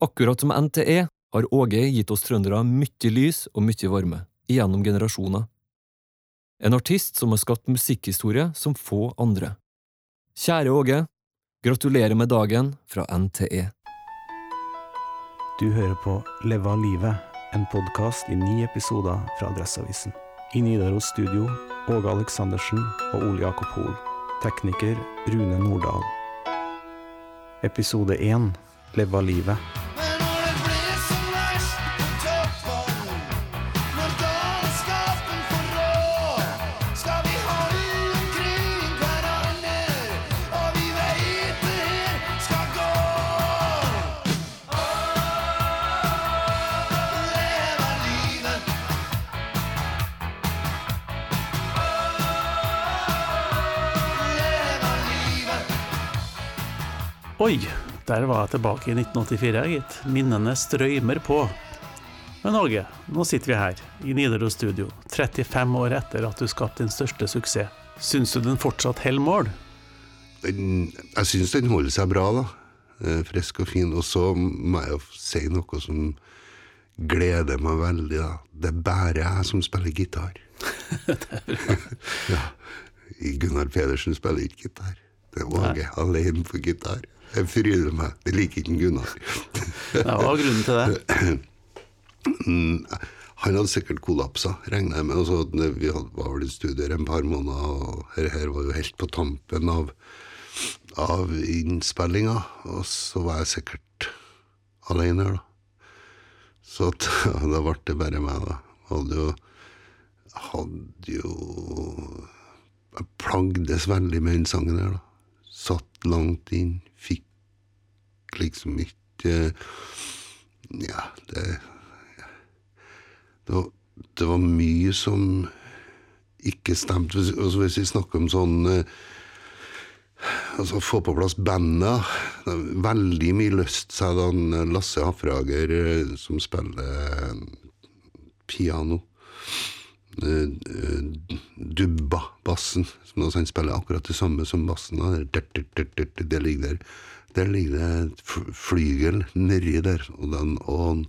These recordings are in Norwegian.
Akkurat som NTE har Åge gitt oss trøndere mye lys og mye varme, gjennom generasjoner. En artist som har skapt musikkhistorie som få andre. Kjære Åge, gratulerer med dagen fra NTE. Du hører på Leve av livet, en podkast i ni episoder fra Adresseavisen. I Nidaros studio Åge Aleksandersen og Ole Jakob Hoel. Tekniker Rune Nordahl. Episode én Leve av livet. Oi, der var jeg tilbake i 1984, gitt. Minnene strøymer på. Men Åge, nå sitter vi her, i Nidaros studio, 35 år etter at du skapte din største suksess. Syns du den fortsatt holder mål? den, jeg syns den holder seg bra, da. Eh, Frisk og fin. Og så må jeg jo si noe som gleder meg veldig, da. Det er bare jeg som spiller gitar. ja. Gunnar Pedersen spiller ikke gitar. Det er Åge alene på gitar. Jeg fryder meg. Det liker ikke Gunnar. Hva var grunnen til det? Han hadde sikkert kollapsa, regner jeg med. Altså, vi var vel i studier en par måneder, og her, her var jo helt på tampen av, av innspillinga. Og så var jeg sikkert alene her, da. Så da ble det bare meg, da. Hadde jo Hadde jo Jeg plagdes veldig med den sangen her, da. Satt langt inn. Fikk liksom ikke Ja, det det var, det var mye som ikke stemte. Altså hvis vi snakker om sånn eh, Altså Få på plass er Veldig mye lyst, sa Lasse Hafrager, eh, som spiller eh, piano. Eh, eh, Dubba, bassen. Som han spiller akkurat det samme som bassen. Det, ligger der. Der ligger det et flygel nedi der. Og, den, og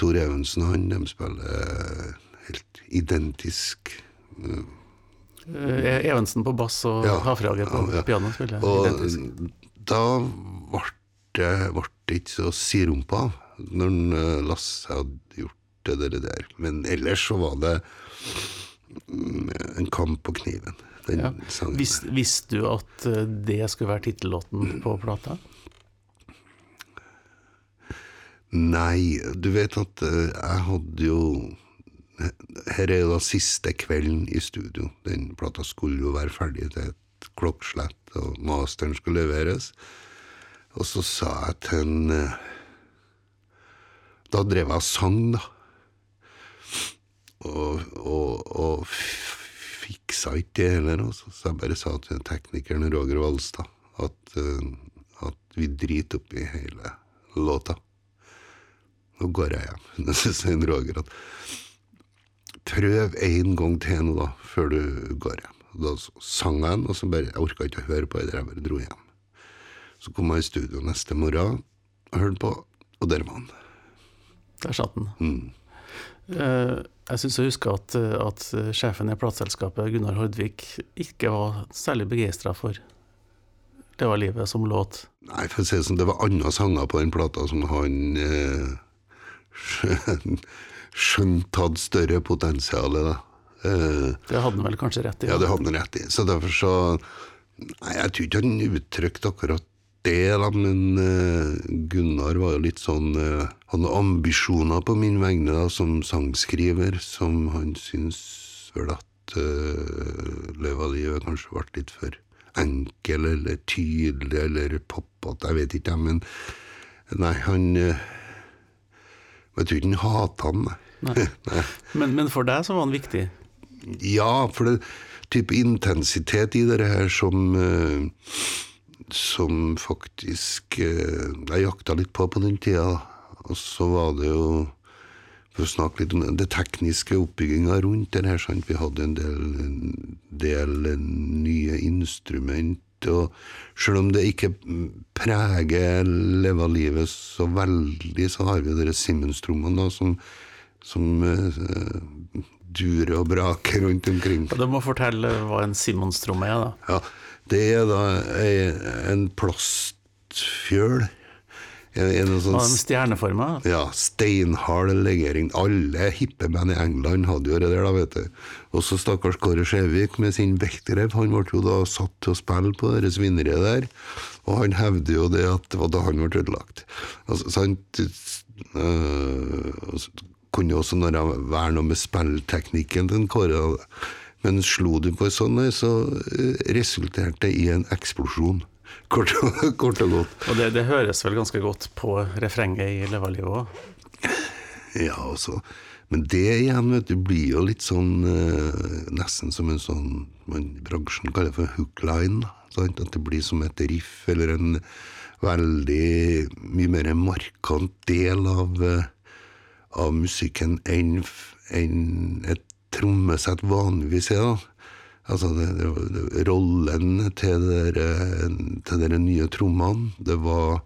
Tor Evensen han, de spiller eh, helt identisk. Evensen på bass og Ja. Hafrager på Ja, ja. piano spiller Og identisk. da ble det, ikke så sirumpa av når Lasse hadde gjort det der. Men ellers så var det mm, en kamp på kniven, den Ja. Vis, visste du at eh, det skulle være tittellåten på plata? Nei, du vet at eh, jeg hadde jo Her er jo da siste kvelden i studio. Den plata skulle jo være ferdig til et klokkslett, og masteren skulle leveres. Og så sa jeg til en eh, Da drev jeg og sang, da. Og, og, og fiksa ikke det heller. Og så, jeg bare sa til teknikeren Roger Valstad at, eh, at vi driter i hele låta. Nå går jeg hjem. Så sier Roger at prøv en gang til nå, da, før du går hjem. Da sang jeg den, og så bare, jeg orka ikke å høre på det, jeg bare dro hjem. Så kom jeg i studio neste morgen og hørte på, og der var han. Der satt den. Mm. Eh, Jeg syns jeg husker at, eh, at sjefen i plateselskapet, Gunnar Hordvik, ikke var særlig begeistra for Det var livet som låt. Nei, for å si det sånn, det var andre sanger på den plata som han eh, skjønt, hadde større potensial. Da. Eh, Det hadde han vel kanskje rett i? Ja, det hadde han rett i. Så derfor så Nei, jeg tror ikke han uttrykte akkurat det, da, men uh, Gunnar var jo litt sånn uh, Hadde ambisjoner på min vegne da, som sangskriver, som han syns vel at uh, Løva livet kanskje ble litt for enkel eller tydelig eller poppete, jeg vet ikke, men Nei, han uh, Jeg tror ikke han hata han, nei. Nei. Men, men for deg så var han viktig. Ja, for det type intensitet i det her som eh, Som faktisk eh, Jeg jakta litt på på den tida. Og så var det jo For å snakke litt om det, det tekniske oppbygginga rundt det her. Sant? Vi hadde en del, en del nye instrument Og selv om det ikke preger leva livet så veldig, så har vi dere Simmons-trommene som, som eh, durer og braker rundt omkring. Du må fortelle hva en Simmons-tromme er, da. Ja, det er da ei, en plastfjøl. En, en sånn Og en stjerneforma. ja, steinhard legering. Alle hippe menn i England hadde jo det der, da, vet du. Også stakkars Kåre Skjevik med sin Bechterew. Han ble jo da satt til å spille på det svineriet der, og han hevder jo det at det var da han ble ødelagt. Altså, sant? Øh, kunne jo også når være noe med spillteknikken til Kåre, men slo du på en sånn, så øh, resulterte det i en eksplosjon. Kort, og- kort og godt. Og det, det høres vel ganske godt på refrenget i Levalivet òg. Ja, altså. Men det igjen vet du, blir jo litt sånn eh, Nesten som en sånn man bransjen kaller for hookline. Sant? At det blir som et riff eller en veldig mye mer markant del av, eh, av musikken enn enn et trommesett vanligvis er. da. Altså det, det, det, rollen til dere, til dere nye trommene, det var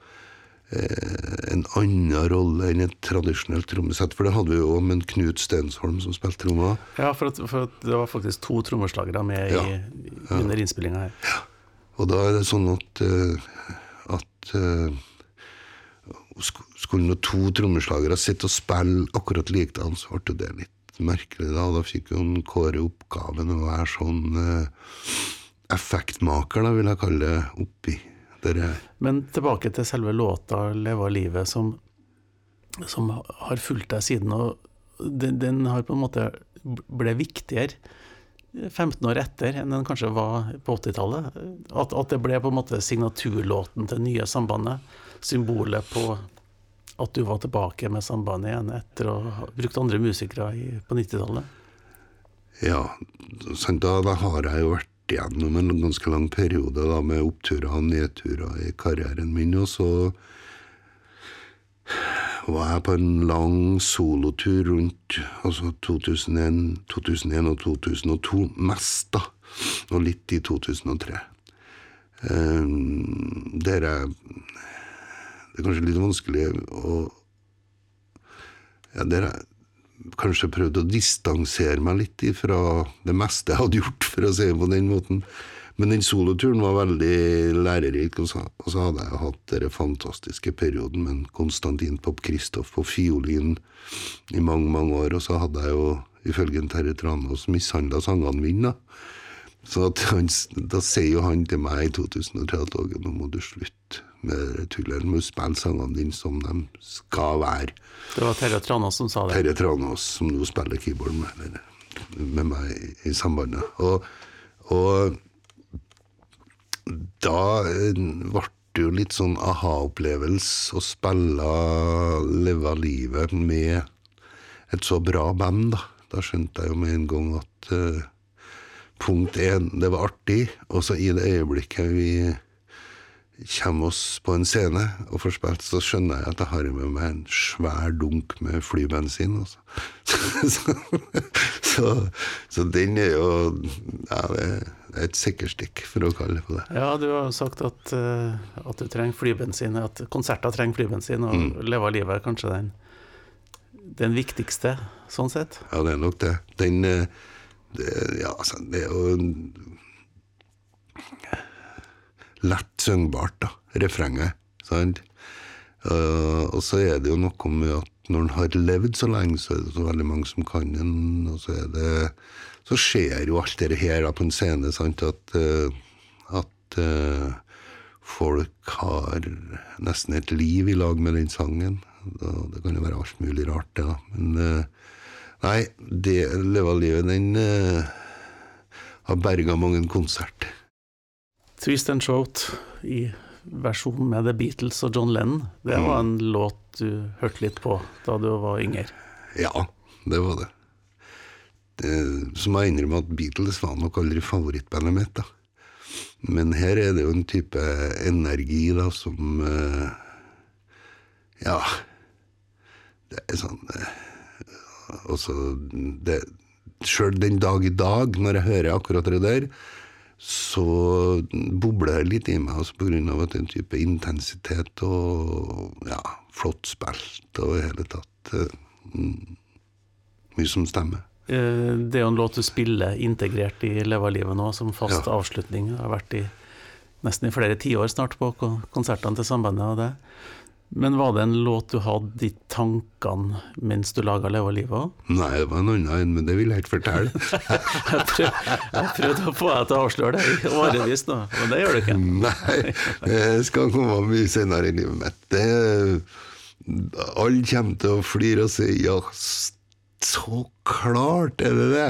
eh, en annen rolle enn et tradisjonelt trommesett. For det hadde vi jo med en Knut Stensholm som spilte trommer. Ja, for, at, for at det var faktisk to trommeslagere med Ja. i, under innspillinga her. Og da er det sånn at, eh, at eh, skulle to trommeslagere sitte og spille akkurat likedan, så ble det litt merkelig. Da Da fikk en Kåre oppgaven å være sånn eh, effektmaker, da vil jeg kalle det, oppi det her. Men tilbake til selve låta 'Leve livet', som, som har fulgt deg siden. og den, den har på en måte ble viktigere 15 år etter enn den kanskje var på 80-tallet. At, at det ble på en måte signaturlåten til nye Sambandet. Symbolet på at du var tilbake med Sambandet igjen etter å ha brukt andre musikere i, på 90-tallet. Ja, da, da har jeg jo vært igjennom en ganske lang periode da, med oppturer og nedturer i karrieren min, og så var jeg på en lang solotur rundt altså 2001, 2001 og 2002, mest da, og litt i 2003. Um, der jeg Det er kanskje litt vanskelig å ja, Der jeg kanskje prøvd å distansere meg litt fra det meste jeg hadde gjort, for å si det på den måten. Men den soloturen var veldig lærerik, og så, og så hadde jeg hatt den fantastiske perioden med Konstantin Pop Kristoff på fiolin i mange, mange år, og så hadde jeg jo ifølge Terje Tranås mishandla sangene mine. Så han, da sier jo han til meg i 2003 at nå må du slutte med sangene dine som de skal være. Det var Terje Tranås som sa det. Terje Tranås, som nå spiller keyboard med, med meg i, i sambandet. Og, og da eh, ble det jo litt sånn aha-opplevelse å spille Leve livet med et så bra band, da. Da skjønte jeg jo med en gang at uh, punkt én, det var artig, og så i det øyeblikket vi kommer oss på en scene og får spilt, så skjønner jeg at jeg har med meg en svær dunk med flybensin. Altså. så, så, så den er jo ja, det er et sikkerstikk, for å kalle det på det. Ja, du har jo sagt at, eh, at du trenger flybensin, at konserter trenger flybensin, og Leve livet er kanskje den, den viktigste, sånn sett. Ja, det er nok det. Den eh, det, Ja, altså, det er jo lett syngbart, da. Refrenget. Sant? Uh, og så er det jo noe med at når en har levd så lenge, så er det så veldig mange som kan den, og så er det Så skjer jo alt det her da på en scene, sant, at, uh, at uh, folk har nesten et liv i lag med den sangen. Da, det kan jo være alt mulig rart, det, da. Men nei, det Leva livet, den har berga mange en konsert. Twist and Shout i versjon med The Beatles og John Lennon, det var en låt du hørte litt på da du var yngre. Ja, det var det. det så må jeg innrømme at Beatles var nok aldri favorittbandet mitt, da. Men her er det jo en type energi da som uh, Ja. Det er sånn uh, Altså det Sjøl den dag i dag, når jeg hører akkurat det der, så bobler det litt i meg, altså er en type intensitet og ja, flott spilt og i hele tatt mm, mye som stemmer. Eh, Det er jo en låt du spiller integrert i Leva livet nå, som fast Ja. avslutning. Det har vært i nesten i flere tiår snart på konsertene til sambandet. og det. Men var det en låt du hadde i tankene mens du laga Leva livet òg? Nei, det var en annen en, men det vil jeg ikke fortelle. Jeg prøv- jeg prøvde å få deg til å avsløre det i årevis nå, men det gjør du ikke. Nei, det skal komme mye senere i livet mitt. Det, alle kommer til å flire og si ja, så klart er det det.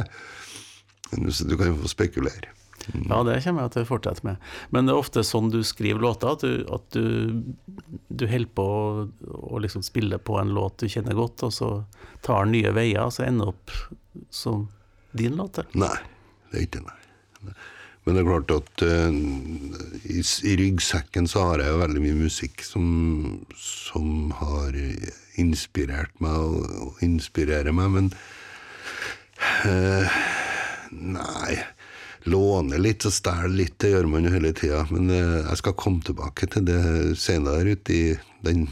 Du kan jo få spekulere. Ja, det kommer jeg til å fortsette med. Men det er ofte sånn du skriver låter, at du, at du, du holder på å, å liksom spille på en låt du kjenner godt, og så tar den nye veier, og så ender opp som din låt. Nei, det er ikke nei. Men det er klart at uh, i, i ryggsekken så har jeg jo veldig mye musikk som, som har inspirert meg og, og inspirerer meg, men uh, Nei. Låne litt og stjele litt, det gjør man jo hele tida. Men eh, jeg skal komme tilbake til det senere ute i den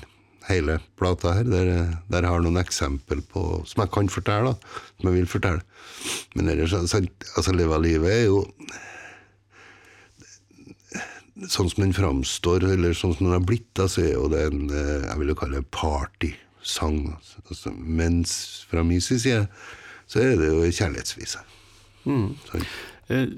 hele plata her. Der, der jeg har noen eksempel på som jeg kan fortelle, da. Som jeg vil fortelle. Men ellers, altså, altså Leve livet er jo Sånn som den framstår, eller sånn som den har blitt, da, så er jo det en eh, Jeg vil jo kalle det partysang. Altså, mens fra min side så er det jo kjærlighetsvise. Mm. Sånn. Eh,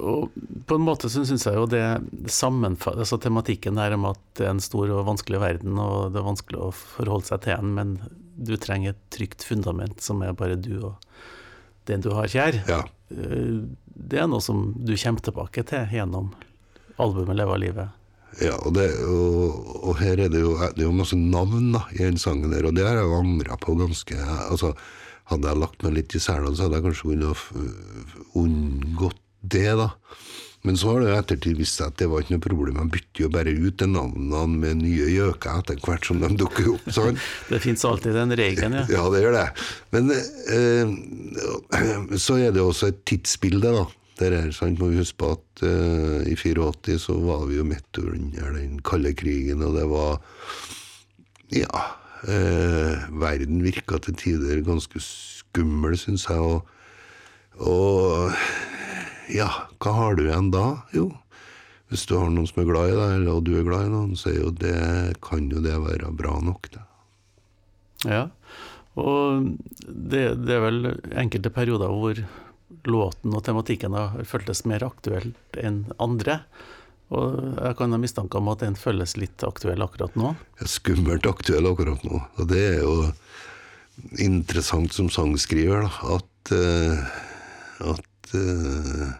Og på en måte så syns jeg jo det sammenfaller altså tematikken der om at det er en stor og vanskelig verden, og det er vanskelig å forholde seg til den, men du trenger et trygt fundament som er bare du og den du har kjær. Ja. Eh, Det er noe som du kommer tilbake til gjennom albumet 'Leve livet'. Ja, og, det, og, og her er det jo, det er jo masse navn da, i den sangen der, og det har jeg jo angra på ganske altså, Hadde jeg lagt meg litt i selene, så hadde jeg kanskje kunnet unngått det, da. Men så har det i ettertid vist seg at det var ikke noe problem. Jeg bytter jo bare ut de navnene med nye gjøker etter hvert som de dukker opp. sånn. Det fins alltid den regelen, ja. Ja, det gjør det. Men eh, så er det også et tidsbilde, da. Der er, sant, må vi huske på at eh, i 84 så var vi jo midt under den kalde krigen, og det var Ja. Eh, verden virka til tider ganske skummel, syns jeg. Og, og ja, hva har du igjen da? Jo, hvis du har noen som er glad i deg, eller du er glad i noen, så jo det, kan jo det være bra nok, det. Ja, og det, det er vel enkelte perioder hvor låten og tematikken har føltes mer aktuelt enn andre. Og jeg kan ha mistanke om at den føles litt aktuell akkurat nå. skummelt aktuell akkurat nå. Og det er jo interessant som sangskriver, da, at, eh, at, eh,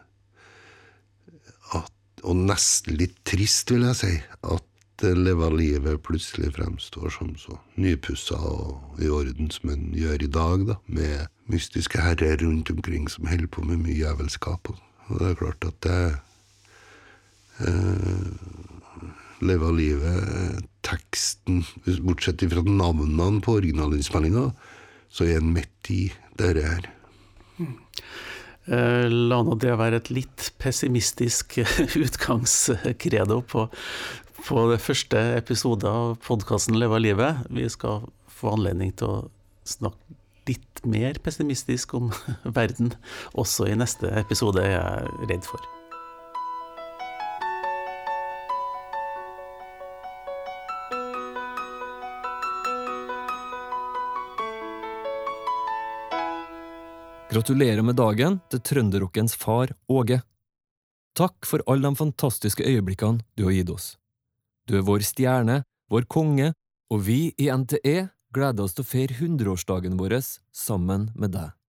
at Og nesten litt trist, vil jeg si, at Leva livet plutselig fremstår som så nypussa og i orden som en gjør i dag, da, med mystiske herrer rundt omkring som holder på med mye jævelskap. Og og det er klart at det leve livet, teksten, bortsett fra navnene på originalinnspillinga, så er en midt i dette her. Eh, La nå det være et litt pessimistisk utgangskredo på, på det første episode av podkasten Leve livet. Vi skal få anledning til å snakke litt mer pessimistisk om verden også i neste episode, jeg er redd for. Gratulerer med dagen til trønderrockens far Åge. Takk for alle de fantastiske øyeblikkene du har gitt oss. Du er vår stjerne, vår konge, og vi i NTE gleder oss til å feire hundreårsdagen vår sammen med deg.